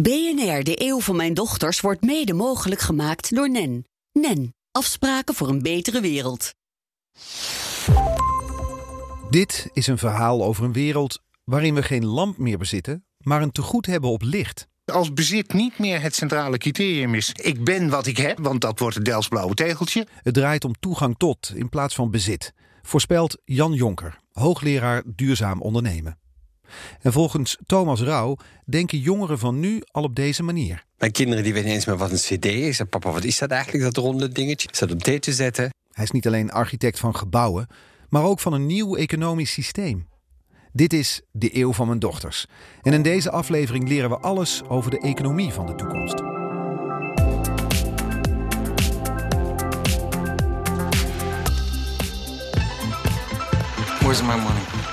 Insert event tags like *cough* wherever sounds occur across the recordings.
BNR, de eeuw van mijn dochters, wordt mede mogelijk gemaakt door NEN. NEN, afspraken voor een betere wereld. Dit is een verhaal over een wereld waarin we geen lamp meer bezitten, maar een tegoed hebben op licht. Als bezit niet meer het centrale criterium is. Ik ben wat ik heb, want dat wordt het Delftsblauwe tegeltje. Het draait om toegang tot in plaats van bezit, voorspelt Jan Jonker, hoogleraar duurzaam ondernemen. En volgens Thomas Rauw denken jongeren van nu al op deze manier. Mijn kinderen die weten eens meer wat een cd is. En papa, wat is dat eigenlijk, dat ronde dingetje? Is dat op dit te zetten? Hij is niet alleen architect van gebouwen, maar ook van een nieuw economisch systeem. Dit is de eeuw van mijn dochters. En in deze aflevering leren we alles over de economie van de toekomst. Where's my money?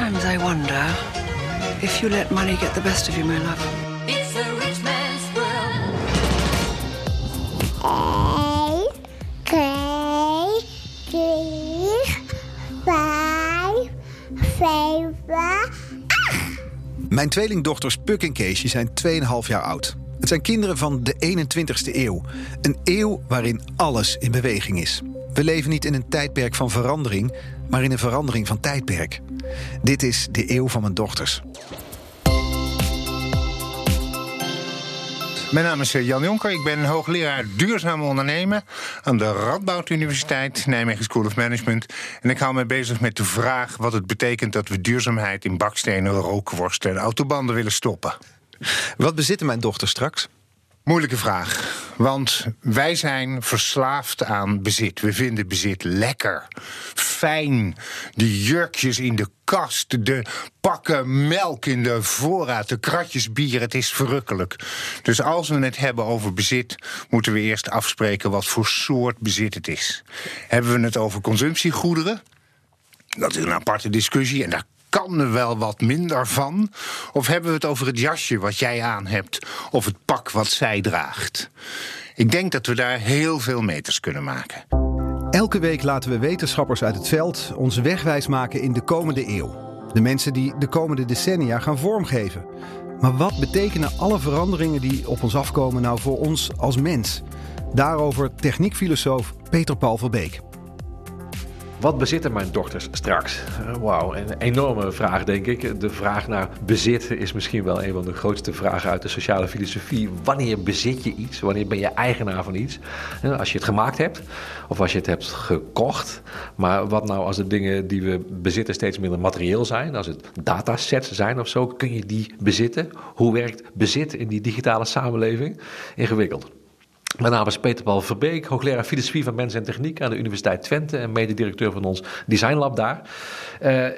Sometimes I wonder if you let money get the best of you, my love. It's a rich man's world. Twee, drie, vijf, zeven, Mijn tweelingdochters Puk en Keesje zijn 2,5 jaar oud. Het zijn kinderen van de 21ste eeuw. Een eeuw waarin alles in beweging is. We leven niet in een tijdperk van verandering, maar in een verandering van tijdperk. Dit is de eeuw van mijn dochters. Mijn naam is eh, Jan Jonker. Ik ben hoogleraar duurzaam ondernemen aan de Radboud Universiteit, Nijmegen School of Management. En ik hou me bezig met de vraag wat het betekent dat we duurzaamheid in bakstenen, rookworsten en autobanden willen stoppen. Wat bezitten mijn dochters straks? Moeilijke vraag. Want wij zijn verslaafd aan bezit. We vinden bezit lekker. Fijn. De jurkjes in de kast. De pakken melk in de voorraad. De kratjes bier. Het is verrukkelijk. Dus als we het hebben over bezit, moeten we eerst afspreken wat voor soort bezit het is. Hebben we het over consumptiegoederen? Dat is een aparte discussie en daar kan er wel wat minder van. Of hebben we het over het jasje wat jij aan hebt of het pak wat zij draagt? Ik denk dat we daar heel veel meters kunnen maken. Elke week laten we wetenschappers uit het veld ons wegwijs maken in de komende eeuw. De mensen die de komende decennia gaan vormgeven. Maar wat betekenen alle veranderingen die op ons afkomen nou voor ons als mens? Daarover techniekfilosoof Peter Paul Verbeek. Wat bezitten mijn dochters straks? Uh, Wauw, een enorme vraag denk ik. De vraag naar bezit is misschien wel een van de grootste vragen uit de sociale filosofie. Wanneer bezit je iets? Wanneer ben je eigenaar van iets? En als je het gemaakt hebt of als je het hebt gekocht. Maar wat nou als de dingen die we bezitten steeds minder materieel zijn? Als het datasets zijn of zo, kun je die bezitten? Hoe werkt bezit in die digitale samenleving? Ingewikkeld. Mijn naam is Peter Paul Verbeek, hoogleraar filosofie van mens en techniek aan de Universiteit Twente en mededirecteur van ons designlab daar. Uh,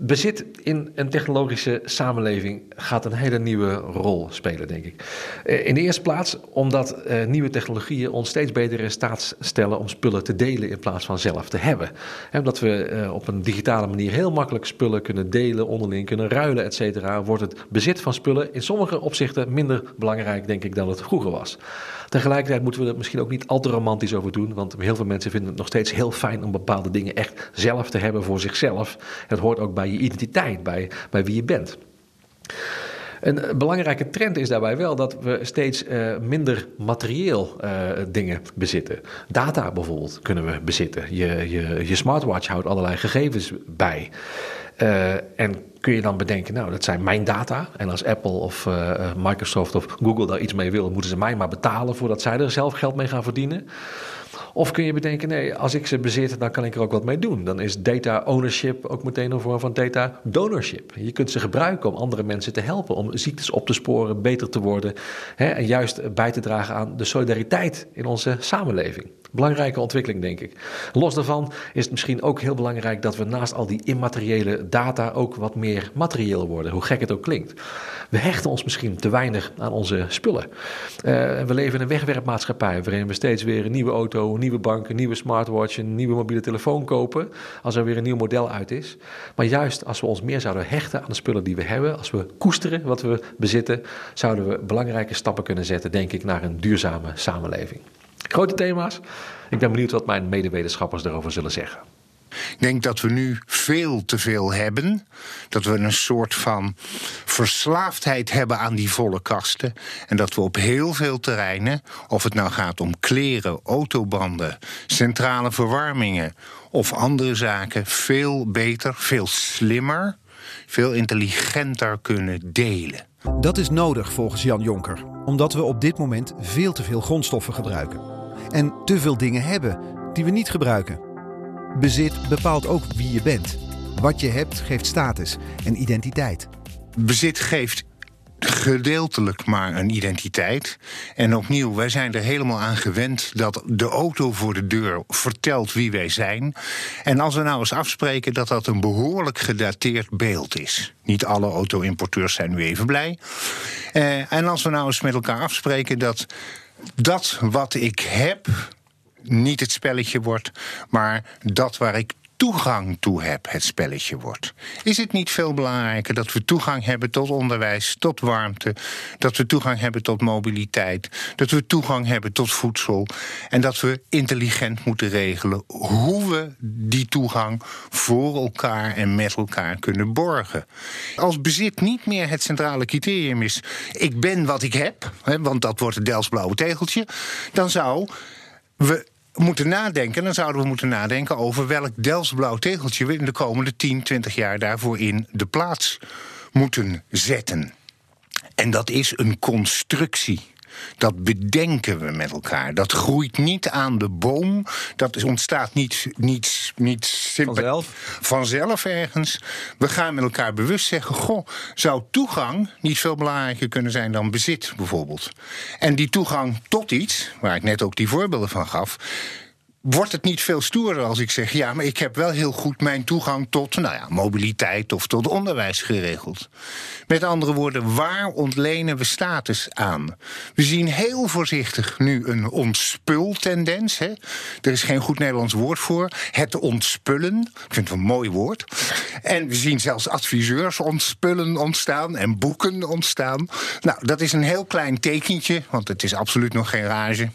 bezit in een technologische samenleving gaat een hele nieuwe rol spelen, denk ik. Uh, in de eerste plaats omdat uh, nieuwe technologieën ons steeds beter in staat stellen om spullen te delen in plaats van zelf te hebben. En omdat we op een digitale manier heel makkelijk spullen kunnen delen, onderling kunnen ruilen, et cetera, wordt het bezit van spullen in sommige opzichten minder belangrijk, denk ik, dan het vroeger was. Tegelijkertijd moeten we er misschien ook niet al te romantisch over doen, want heel veel mensen vinden het nog steeds heel fijn om bepaalde dingen echt zelf te hebben voor zichzelf. Het hoort ook bij je identiteit, bij, bij wie je bent. Een belangrijke trend is daarbij wel dat we steeds uh, minder materieel uh, dingen bezitten. Data bijvoorbeeld kunnen we bezitten. Je, je, je smartwatch houdt allerlei gegevens bij. En kun je dan bedenken, nou, dat zijn mijn data. En als Apple of Microsoft of Google daar iets mee wil, moeten ze mij maar betalen voordat zij er zelf geld mee gaan verdienen. Of kun je bedenken, nee, als ik ze bezit, dan kan ik er ook wat mee doen. Dan is data ownership ook meteen een vorm van data donorship. Je kunt ze gebruiken om andere mensen te helpen, om ziektes op te sporen, beter te worden. Hè, en juist bij te dragen aan de solidariteit in onze samenleving. Belangrijke ontwikkeling, denk ik. Los daarvan is het misschien ook heel belangrijk dat we naast al die immateriële data ook wat meer materieel worden, hoe gek het ook klinkt. We hechten ons misschien te weinig aan onze spullen. Uh, we leven in een wegwerpmaatschappij waarin we steeds weer een nieuwe auto, een nieuwe bank, een nieuwe smartwatch, een nieuwe mobiele telefoon kopen als er weer een nieuw model uit is. Maar juist als we ons meer zouden hechten aan de spullen die we hebben, als we koesteren wat we bezitten, zouden we belangrijke stappen kunnen zetten, denk ik, naar een duurzame samenleving. Grote thema's. Ik ben benieuwd wat mijn medewetenschappers erover zullen zeggen. Ik denk dat we nu veel te veel hebben. Dat we een soort van verslaafdheid hebben aan die volle kasten. En dat we op heel veel terreinen, of het nou gaat om kleren, autobanden, centrale verwarmingen of andere zaken, veel beter, veel slimmer, veel intelligenter kunnen delen. Dat is nodig volgens Jan Jonker, omdat we op dit moment veel te veel grondstoffen gebruiken. En te veel dingen hebben die we niet gebruiken. Bezit bepaalt ook wie je bent. Wat je hebt geeft status en identiteit. Bezit geeft gedeeltelijk maar een identiteit. En opnieuw, wij zijn er helemaal aan gewend dat de auto voor de deur vertelt wie wij zijn. En als we nou eens afspreken dat dat een behoorlijk gedateerd beeld is. Niet alle auto-importeurs zijn nu even blij. Eh, en als we nou eens met elkaar afspreken dat dat wat ik heb niet het spelletje wordt, maar dat waar ik toegang toe heb, het spelletje wordt. Is het niet veel belangrijker dat we toegang hebben tot onderwijs, tot warmte, dat we toegang hebben tot mobiliteit, dat we toegang hebben tot voedsel en dat we intelligent moeten regelen hoe we die toegang voor elkaar en met elkaar kunnen borgen? Als bezit niet meer het centrale criterium is, ik ben wat ik heb, want dat wordt het Delsblauwe tegeltje, dan zou we moeten nadenken, dan zouden we moeten nadenken over welk Delsblauw tegeltje we in de komende 10, 20 jaar daarvoor in de plaats moeten zetten. En dat is een constructie. Dat bedenken we met elkaar. Dat groeit niet aan de boom. Dat ontstaat niet, niet, niet simpa- Vanzelf? vanzelf ergens. We gaan met elkaar bewust zeggen: Goh, zou toegang niet veel belangrijker kunnen zijn dan bezit, bijvoorbeeld? En die toegang tot iets, waar ik net ook die voorbeelden van gaf. Wordt het niet veel stoerder als ik zeg: ja, maar ik heb wel heel goed mijn toegang tot nou ja, mobiliteit of tot onderwijs geregeld? Met andere woorden, waar ontlenen we status aan? We zien heel voorzichtig nu een ontspultendens. Hè? Er is geen goed Nederlands woord voor. Het ontspullen. Ik vind het een mooi woord. En we zien zelfs adviseurs ontspullen ontstaan en boeken ontstaan. Nou, dat is een heel klein tekentje, want het is absoluut nog geen rage.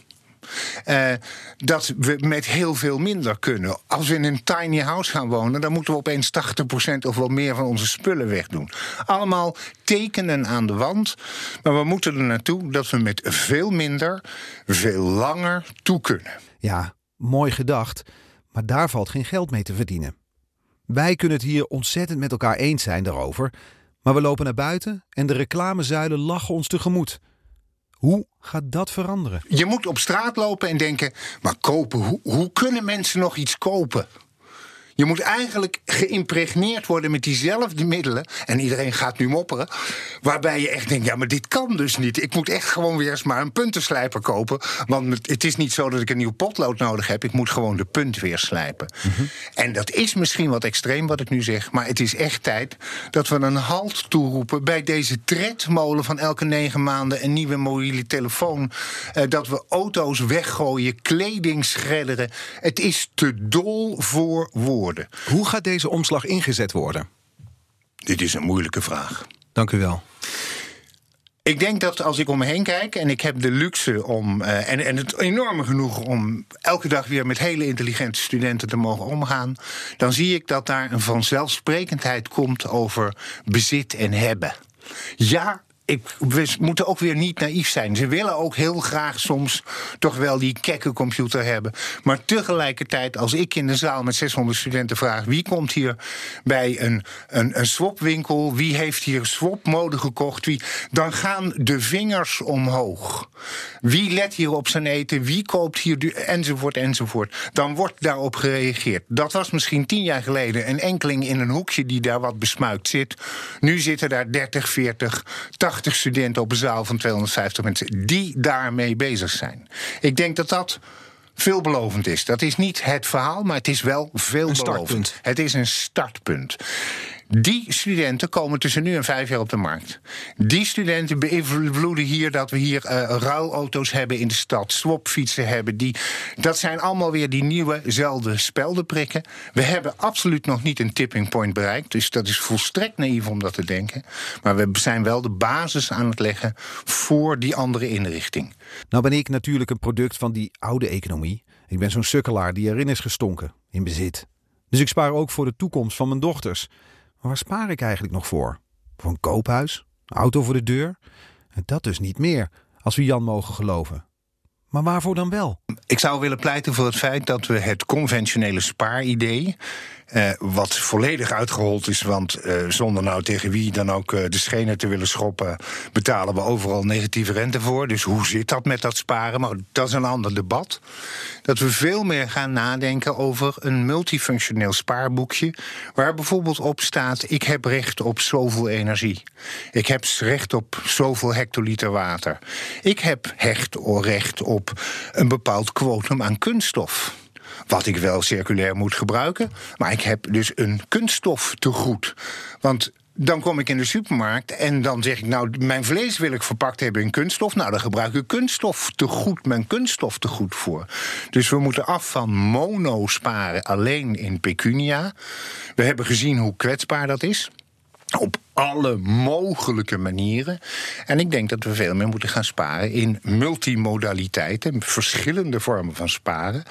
Eh, dat we met heel veel minder kunnen. Als we in een tiny house gaan wonen, dan moeten we opeens 80% of wel meer van onze spullen wegdoen. Allemaal tekenen aan de wand. Maar we moeten er naartoe dat we met veel minder, veel langer toe kunnen. Ja, mooi gedacht, maar daar valt geen geld mee te verdienen. Wij kunnen het hier ontzettend met elkaar eens zijn daarover, maar we lopen naar buiten en de reclamezuilen lachen ons tegemoet. Hoe gaat dat veranderen? Je moet op straat lopen en denken: maar kopen, hoe, hoe kunnen mensen nog iets kopen? Je moet eigenlijk geïmpregneerd worden met diezelfde middelen. En iedereen gaat nu mopperen. Waarbij je echt denkt: ja, maar dit kan dus niet. Ik moet echt gewoon weer eens maar een puntenslijper kopen. Want het is niet zo dat ik een nieuw potlood nodig heb. Ik moet gewoon de punt weer slijpen. En dat is misschien wat extreem wat ik nu zeg. Maar het is echt tijd dat we een halt toeroepen bij deze tredmolen van elke negen maanden een nieuwe mobiele telefoon. Eh, dat we auto's weggooien, kleding schredderen. Het is te dol voor woorden. Hoe gaat deze omslag ingezet worden? Dit is een moeilijke vraag. Dank u wel. Ik denk dat als ik om me heen kijk en ik heb de luxe om. eh, en, en het enorme genoeg om elke dag weer met hele intelligente studenten te mogen omgaan. dan zie ik dat daar een vanzelfsprekendheid komt over bezit en hebben. Ja. Ik, we moeten ook weer niet naïef zijn. Ze willen ook heel graag soms toch wel die kekke computer hebben. Maar tegelijkertijd, als ik in de zaal met 600 studenten vraag... wie komt hier bij een, een, een swapwinkel, wie heeft hier swapmode gekocht... Wie, dan gaan de vingers omhoog. Wie let hier op zijn eten, wie koopt hier... enzovoort, enzovoort. Dan wordt daarop gereageerd. Dat was misschien tien jaar geleden een enkeling in een hoekje... die daar wat besmuikt zit. Nu zitten daar 30, 40, 80 studenten op een zaal van 250 mensen... die daarmee bezig zijn. Ik denk dat dat veelbelovend is. Dat is niet het verhaal, maar het is wel veelbelovend. Het is een startpunt. Die studenten komen tussen nu en vijf jaar op de markt. Die studenten beïnvloeden hier dat we hier eh, ruilauto's hebben in de stad, swapfietsen hebben. Die, dat zijn allemaal weer die nieuwezelfde speldenprikken. We hebben absoluut nog niet een tipping point bereikt. Dus dat is volstrekt naïef om dat te denken. Maar we zijn wel de basis aan het leggen voor die andere inrichting. Nou ben ik natuurlijk een product van die oude economie. Ik ben zo'n sukkelaar die erin is gestonken, in bezit. Dus ik spaar ook voor de toekomst van mijn dochters. Maar waar spaar ik eigenlijk nog voor? Voor een koophuis? Auto voor de deur? Dat dus niet meer, als we Jan mogen geloven. Maar waarvoor dan wel? Ik zou willen pleiten voor het feit dat we het conventionele spaaridee. Eh, wat volledig uitgehold is, want eh, zonder nou tegen wie dan ook eh, de schenen te willen schoppen, betalen we overal negatieve rente voor. Dus hoe zit dat met dat sparen? Maar dat is een ander debat. Dat we veel meer gaan nadenken over een multifunctioneel spaarboekje, waar bijvoorbeeld op staat: ik heb recht op zoveel energie. Ik heb recht op zoveel hectoliter water. Ik heb recht op een bepaald kwotum aan kunststof. Wat ik wel circulair moet gebruiken. Maar ik heb dus een kunststof te goed. Want dan kom ik in de supermarkt en dan zeg ik, nou, mijn vlees wil ik verpakt hebben in kunststof. Nou, dan gebruik ik kunststof te goed, mijn kunststof te goed voor. Dus we moeten af van mono sparen alleen in pecunia. We hebben gezien hoe kwetsbaar dat is. Op alle mogelijke manieren. En ik denk dat we veel meer moeten gaan sparen in multimodaliteiten, verschillende vormen van sparen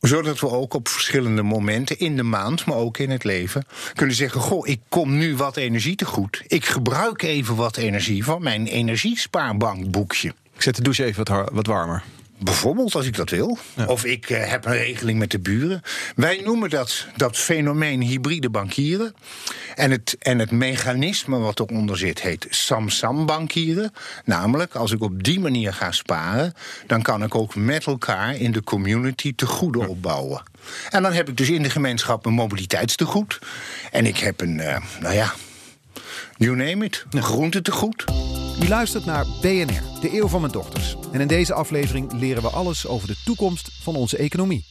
zodat we ook op verschillende momenten in de maand, maar ook in het leven, kunnen zeggen: Goh, ik kom nu wat energie te goed. Ik gebruik even wat energie van mijn energiespaarbankboekje. Ik zet de douche even wat, wat warmer. Bijvoorbeeld als ik dat wil. Of ik uh, heb een regeling met de buren. Wij noemen dat, dat fenomeen hybride bankieren. En het, en het mechanisme wat eronder zit heet Samsam bankieren. Namelijk, als ik op die manier ga sparen... dan kan ik ook met elkaar in de community te goede opbouwen. En dan heb ik dus in de gemeenschap een mobiliteitstegoed. En ik heb een, uh, nou ja, you name it, een groentetegoed. U luistert naar BNR, de eeuw van mijn dochters. En in deze aflevering leren we alles over de toekomst van onze economie.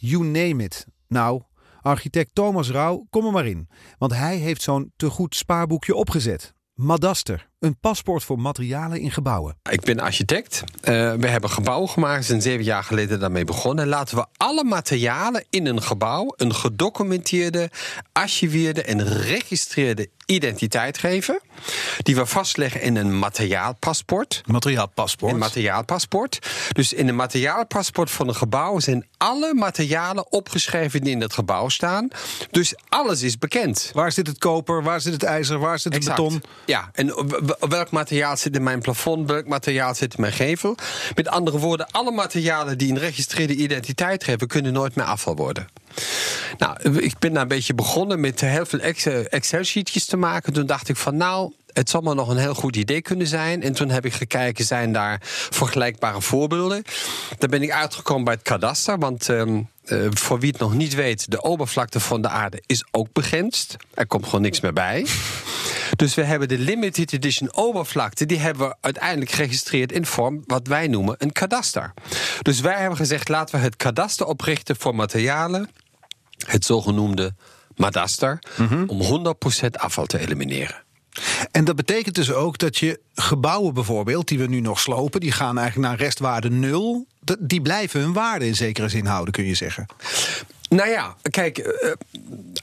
You name it. Nou, architect Thomas Rauw, kom er maar in. Want hij heeft zo'n te goed spaarboekje opgezet. Madaster, een paspoort voor materialen in gebouwen. Ik ben architect. Uh, we hebben gebouwen gemaakt. We zijn zeven jaar geleden daarmee begonnen. Laten we alle materialen in een gebouw een gedocumenteerde, archiveerde en registreerde identiteit geven. Die we vastleggen in een materiaalpaspoort. Materiaalpaspoort. Een materiaalpaspoort. Dus in een materiaalpaspoort van een gebouw zijn alle materialen opgeschreven die in het gebouw staan. Dus alles is bekend. Waar zit het koper? Waar zit het ijzer? Waar zit het exact. beton? Ja, en welk materiaal zit in mijn plafond? Welk materiaal zit in mijn gevel? Met andere woorden, alle materialen die een registreerde identiteit geven, kunnen nooit meer afval worden. Nou, ik ben daar een beetje begonnen met heel veel Excel-sheetjes te maken. Toen dacht ik van nou, het zal maar nog een heel goed idee kunnen zijn. En toen heb ik gekeken, zijn daar vergelijkbare voorbeelden? Daar ben ik uitgekomen bij het kadaster, want... Um, uh, voor wie het nog niet weet, de oppervlakte van de aarde is ook begrensd. Er komt gewoon niks meer bij. Dus we hebben de limited edition oppervlakte, die hebben we uiteindelijk geregistreerd in vorm wat wij noemen een kadaster. Dus wij hebben gezegd, laten we het kadaster oprichten voor materialen, het zogenoemde Madaster, mm -hmm. om 100% afval te elimineren. En dat betekent dus ook dat je gebouwen bijvoorbeeld, die we nu nog slopen, die gaan eigenlijk naar restwaarde nul. Die blijven hun waarde in zekere zin houden, kun je zeggen. Nou ja, kijk, uh,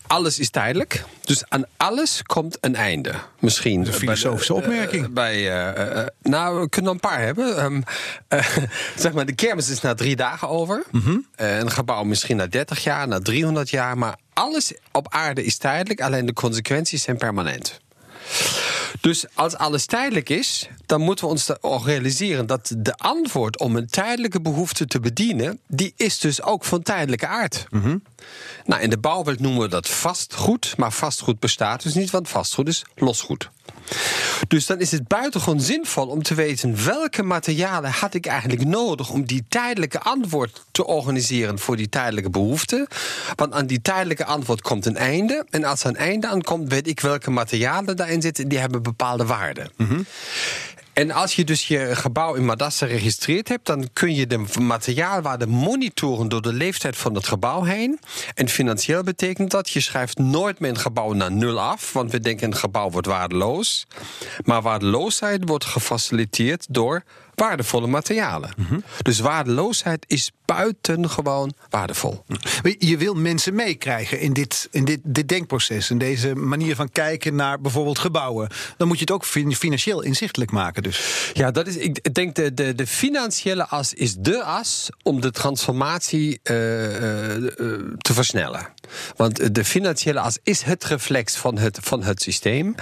alles is tijdelijk. Dus aan alles komt een einde. Misschien. Een filosofische bij, opmerking. Uh, bij, uh, nou, we kunnen er een paar hebben. Um, *laughs* zeg maar, de kermis is na drie dagen over. Mm -hmm. een gebouw misschien na 30 jaar, na 300 jaar. Maar alles op aarde is tijdelijk. Alleen de consequenties zijn permanent. Dus als alles tijdelijk is, dan moeten we ons ook realiseren dat de antwoord om een tijdelijke behoefte te bedienen, die is dus ook van tijdelijke aard. Mm -hmm. Nou, in de bouwwereld noemen we dat vastgoed, maar vastgoed bestaat dus niet, want vastgoed is losgoed. Dus dan is het buitengewoon zinvol om te weten welke materialen had ik eigenlijk nodig om die tijdelijke antwoord te organiseren voor die tijdelijke behoefte. Want aan die tijdelijke antwoord komt een einde. En als er een einde aankomt, weet ik welke materialen daarin zitten. Die hebben bepaalde waarden. Mm. En als je dus je gebouw in Madaster geregistreerd hebt, dan kun je de materiaalwaarde monitoren door de leeftijd van het gebouw heen. En financieel betekent dat je schrijft nooit meer een gebouw naar nul af, want we denken een gebouw wordt waardeloos. Maar waardeloosheid wordt gefaciliteerd door waardevolle materialen. Mm -hmm. Dus waardeloosheid is buitengewoon waardevol. Je wil mensen meekrijgen in, dit, in dit, dit denkproces, in deze manier van kijken naar bijvoorbeeld gebouwen. Dan moet je het ook financieel inzichtelijk maken. Dus. Ja, dat is, ik denk de, de, de financiële as is de as om de transformatie uh, uh, te versnellen. Want de financiële as is het reflex van het, van het systeem.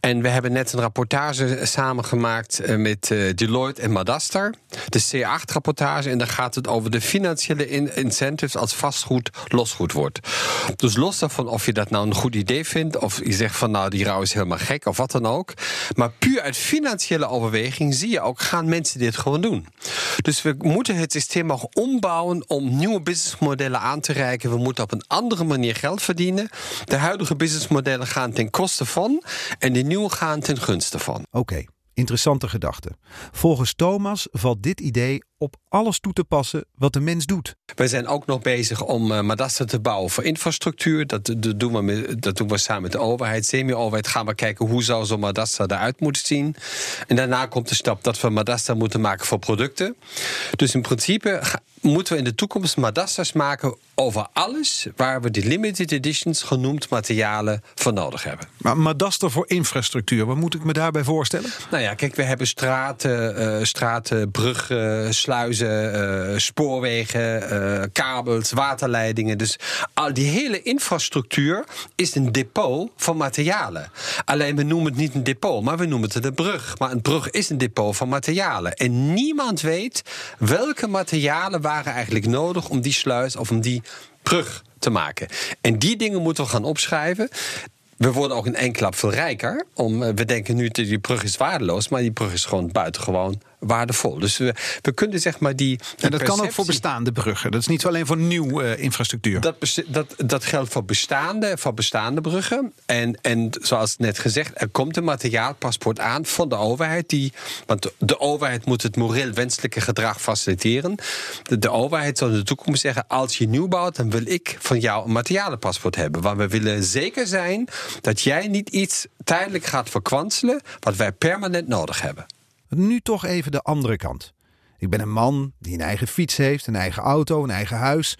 En we hebben net een rapportage samengemaakt eh, met eh, Deloitte en Madaster. De C8-rapportage. En daar gaat het over de financiële in- incentives als vastgoed losgoed wordt. Dus los daarvan of je dat nou een goed idee vindt. Of je zegt van nou die rouw is helemaal gek of wat dan ook. Maar puur uit financiële overweging zie je ook gaan mensen dit gewoon doen. Dus we moeten het systeem ook ombouwen om nieuwe businessmodellen aan te reiken. We moeten op een andere manier geld verdienen. De huidige businessmodellen gaan ten koste van en de nieuwe gaan ten gunste van. Oké, interessante gedachte. Volgens Thomas valt dit idee op alles toe te passen wat de mens doet. Wij zijn ook nog bezig om uh, te bouwen voor infrastructuur. Dat, dat, doen we met, dat doen we samen met de overheid, semi-overheid. Gaan we kijken hoe zou zo'n Madaster eruit moeten zien. En daarna komt de stap dat we Madaster moeten maken voor producten. Dus in principe moeten we in de toekomst Madasters maken over alles waar we die limited editions genoemd materialen voor nodig hebben. Maar Madaster voor infrastructuur, wat moet ik me daarbij voorstellen? Nou ja, kijk, we hebben straten, uh, straten bruggen, sluizen, uh, spoorwegen, uh, kabels, waterleidingen. Dus al die hele infrastructuur is een depot van materialen. Alleen we noemen het niet een depot, maar we noemen het een brug. Maar een brug is een depot van materialen. En niemand weet welke materialen waren eigenlijk nodig om die sluis of om die brug te maken. En die dingen moeten we gaan opschrijven. We worden ook in één klap veel rijker. Om, we denken nu die brug is waardeloos, maar die brug is gewoon buitengewoon waardevol. Dus we, we kunnen zeg maar die. en dat kan ook voor bestaande bruggen. Dat is niet alleen voor nieuwe uh, infrastructuur. Dat, dat, dat geldt voor bestaande, voor bestaande bruggen. En, en zoals net gezegd, er komt een materiaalpaspoort aan van de overheid. Die, want de, de overheid moet het moreel wenselijke gedrag faciliteren. De, de overheid zal in de toekomst zeggen: als je nieuw bouwt, dan wil ik van jou een materialenpaspoort hebben. Want we willen zeker zijn dat jij niet iets tijdelijk gaat verkwanselen wat wij permanent nodig hebben. Nu toch even de andere kant. Ik ben een man die een eigen fiets heeft, een eigen auto, een eigen huis.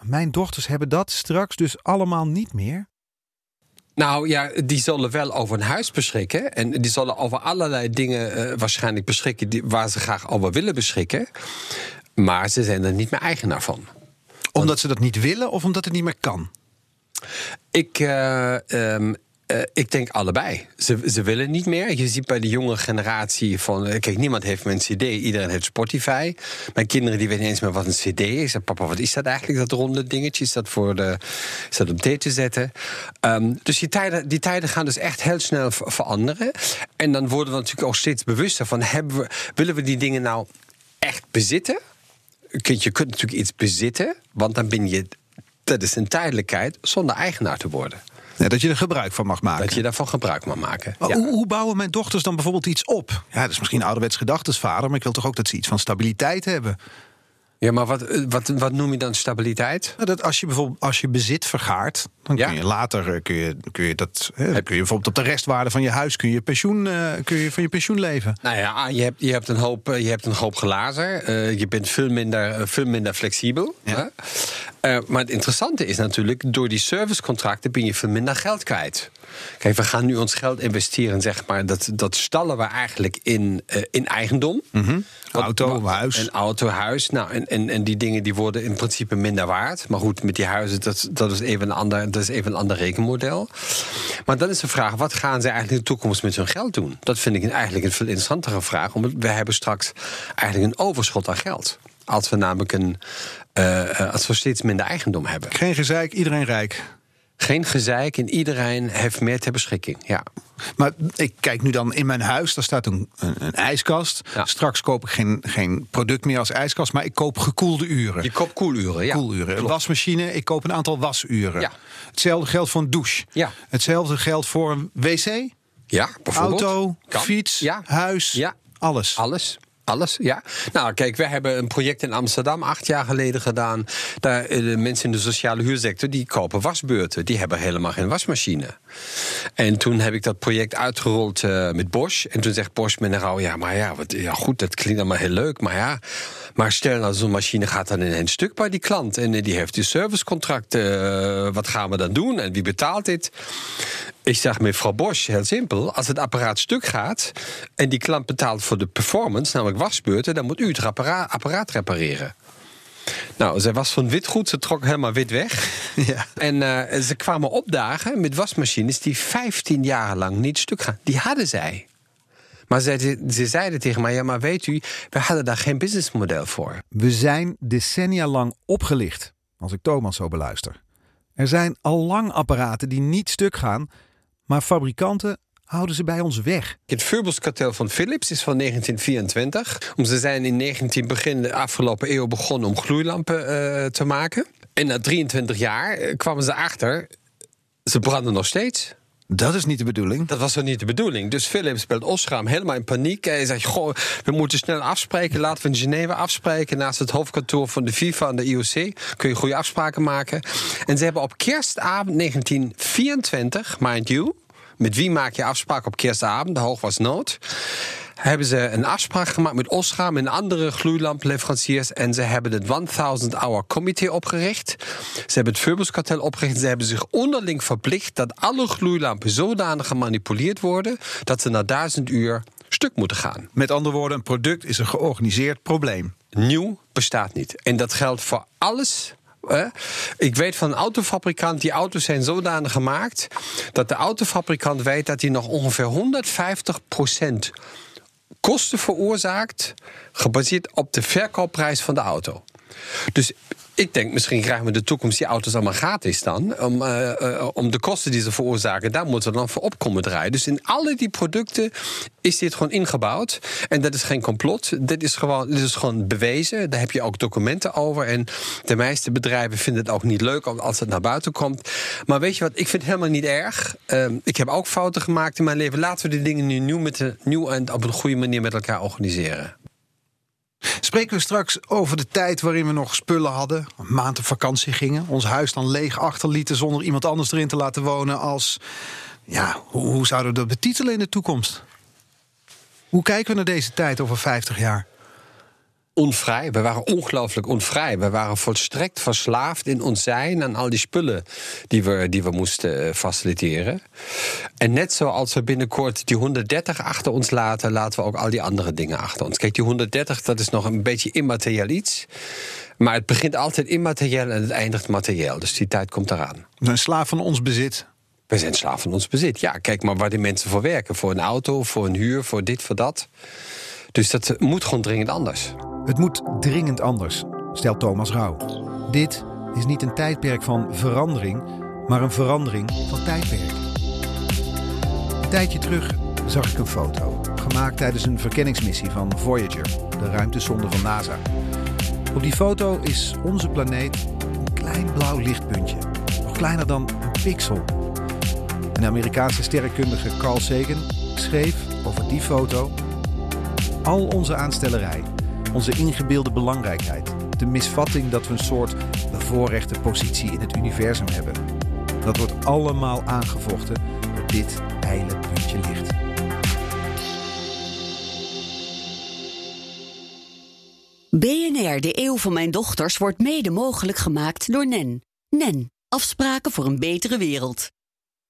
Mijn dochters hebben dat straks dus allemaal niet meer. Nou ja, die zullen wel over een huis beschikken. En die zullen over allerlei dingen uh, waarschijnlijk beschikken die, waar ze graag over willen beschikken. Maar ze zijn er niet meer eigenaar van. Omdat ze dat niet willen of omdat het niet meer kan? Ik. Uh, um, uh, ik denk allebei. Ze, ze willen niet meer. Je ziet bij de jonge generatie van... Kijk, niemand heeft meer een cd, iedereen heeft Spotify. Mijn kinderen die weten eens meer wat een cd is. Zeg, papa, wat is dat eigenlijk, dat ronde dingetje? Is dat, voor de, is dat om thee te zetten? Um, dus die tijden, die tijden gaan dus echt heel snel veranderen. En dan worden we natuurlijk ook steeds bewuster van... Hebben we, willen we die dingen nou echt bezitten? Je kunt natuurlijk iets bezitten, want dan ben je... Dat is een tijdelijkheid zonder eigenaar te worden. Ja, dat je er gebruik van mag maken. Dat je daarvan gebruik mag maken. Ja. hoe, hoe, bouwen mijn dochters dan bijvoorbeeld iets op? Ja, dat is misschien ouderwets gedachtesvader, maar ik wil toch ook dat ze iets van stabiliteit hebben. Ja, maar wat, wat, wat noem je dan stabiliteit? Nou, dat als je bijvoorbeeld als je bezit vergaart, dan ja. kun je later kun je, kun je dat hè, kun je bijvoorbeeld op de restwaarde van je huis kun je pensioen uh, kun je van je pensioen leven. Nou ja, je hebt, je hebt een hoop je hebt een hoop glazen. Uh, je bent veel minder veel minder flexibel. Ja. Uh, maar het interessante is natuurlijk, door die servicecontracten ben je veel minder geld kwijt. Kijk, we gaan nu ons geld investeren, zeg maar. Dat, dat stallen we eigenlijk in, uh, in eigendom. Mm -hmm. Auto, wat, huis. Een auto, huis. Nou, en, en, en die dingen die worden in principe minder waard. Maar goed, met die huizen, dat, dat, is, even een ander, is even een ander rekenmodel. Maar dan is de vraag, wat gaan ze eigenlijk in de toekomst met hun geld doen? Dat vind ik eigenlijk een veel interessantere vraag. Omdat we hebben straks eigenlijk een overschot aan geld. Als we namelijk een, uh, als we steeds minder eigendom hebben. Geen gezeik, iedereen rijk. Geen gezeik en iedereen heeft meer ter beschikking. Ja. Maar ik kijk nu dan in mijn huis, daar staat een, een, een ijskast. Ja. Straks koop ik geen, geen product meer als ijskast, maar ik koop gekoelde uren. Je koopt koeluren, ja. Koeluren. Een wasmachine, ik koop een aantal wasuren. Ja. Hetzelfde geldt voor een douche. Ja. Hetzelfde geldt voor een wc. Ja, bijvoorbeeld. Auto, kan. fiets, ja. huis, ja. alles. Alles. Alles, ja. Nou, kijk, we hebben een project in Amsterdam acht jaar geleden gedaan. Daar de mensen in de sociale huursector die kopen wasbeurten. Die hebben helemaal geen wasmachine. En toen heb ik dat project uitgerold uh, met Bosch. En toen zegt Bosch met een ja, maar ja, wat, ja, goed, dat klinkt allemaal heel leuk, maar ja. Maar stel nou, zo'n machine gaat dan in een stuk bij die klant. En die heeft die servicecontract. Wat gaan we dan doen? En wie betaalt dit? Ik zeg mevrouw Bosch, heel simpel. Als het apparaat stuk gaat en die klant betaalt voor de performance, namelijk wasbeurten, dan moet u het apparaat, repareren. Nou, zij was van witgoed, ze trok helemaal wit weg. *laughs* Ja. En eh, ze kwamen opdagen met wasmachines die 15 jaar lang niet stuk gaan. Die hadden zij. Maar ze, ze zeiden tegen mij: ja, maar weet u, we hadden daar geen businessmodel voor. We zijn decennia lang opgelicht, als ik Thomas zo beluister. Er zijn al lang apparaten die niet stuk gaan, maar fabrikanten houden ze bij ons weg. Het Philips-kartel van Philips is van 1924. Ze zijn in 19 begin de afgelopen eeuw begonnen om gloeilampen eh, te maken. En na 23 jaar eh, kwamen ze achter, ze branden nog steeds. Dat is niet de bedoeling. Dat was toch niet de bedoeling. Dus Philips belt Osram helemaal in paniek. Hij zegt, goh, we moeten snel afspreken. Laten we in Genève afspreken. Naast het hoofdkantoor van de FIFA en de IOC. Kun je goede afspraken maken. En ze hebben op kerstavond 1924, mind you... met wie maak je afspraak op kerstavond? De hoog was nood hebben ze een afspraak gemaakt met Osram en andere gloeilampleveranciers. En ze hebben het 1000 Hour Committee opgericht. Ze hebben het Philips-kartel opgericht. Ze hebben zich onderling verplicht dat alle gloeilampen zodanig gemanipuleerd worden. dat ze na 1000 uur stuk moeten gaan. Met andere woorden, een product is een georganiseerd probleem. Nieuw bestaat niet. En dat geldt voor alles? Ik weet van een autofabrikant, die auto's zijn zodanig gemaakt dat de autofabrikant weet dat hij nog ongeveer 150 kosten veroorzaakt, gebaseerd op de verkoopprijs van de auto. Dus ik denk, misschien krijgen we de toekomst die auto's allemaal gratis dan. Om, uh, uh, om de kosten die ze veroorzaken, daar moeten we dan voor op komen draaien. Dus in alle die producten is dit gewoon ingebouwd. En dat is geen complot. Dit is gewoon, is gewoon bewezen. Daar heb je ook documenten over. En de meeste bedrijven vinden het ook niet leuk als het naar buiten komt. Maar weet je wat, ik vind het helemaal niet erg. Uh, ik heb ook fouten gemaakt in mijn leven. Laten we die dingen nu nieuw, met de, nieuw en op een goede manier met elkaar organiseren. Spreken we straks over de tijd waarin we nog spullen hadden, een maand op vakantie gingen, ons huis dan leeg achterlieten zonder iemand anders erin te laten wonen als, ja, hoe, hoe zouden we dat betitelen in de toekomst? Hoe kijken we naar deze tijd over 50 jaar? Onvrij. We waren ongelooflijk onvrij. We waren volstrekt verslaafd in ons zijn aan al die spullen die we, die we moesten eh, faciliteren. En net zoals we binnenkort die 130 achter ons laten, laten we ook al die andere dingen achter ons. Kijk, die 130, dat is nog een beetje immaterieel iets. Maar het begint altijd immaterieel en het eindigt materieel. Dus die tijd komt eraan. We zijn slaaf van ons bezit. We zijn slaaf van ons bezit. Ja, kijk maar waar die mensen voor werken. Voor een auto, voor een huur, voor dit, voor dat. Dus dat moet gewoon dringend anders. Het moet dringend anders, stelt Thomas Rauw. Dit is niet een tijdperk van verandering, maar een verandering van tijdperk. Een tijdje terug zag ik een foto, gemaakt tijdens een verkenningsmissie van Voyager, de ruimtesonde van NASA. Op die foto is onze planeet een klein blauw lichtpuntje, nog kleiner dan een pixel. Een Amerikaanse sterrenkundige Carl Sagan schreef over die foto: Al onze aanstellerij onze ingebeelde belangrijkheid, de misvatting dat we een soort bevoorrechte positie in het universum hebben. Dat wordt allemaal aangevochten door dit ijle puntje licht. BNR, de eeuw van mijn dochters, wordt mede mogelijk gemaakt door NEN. NEN, afspraken voor een betere wereld.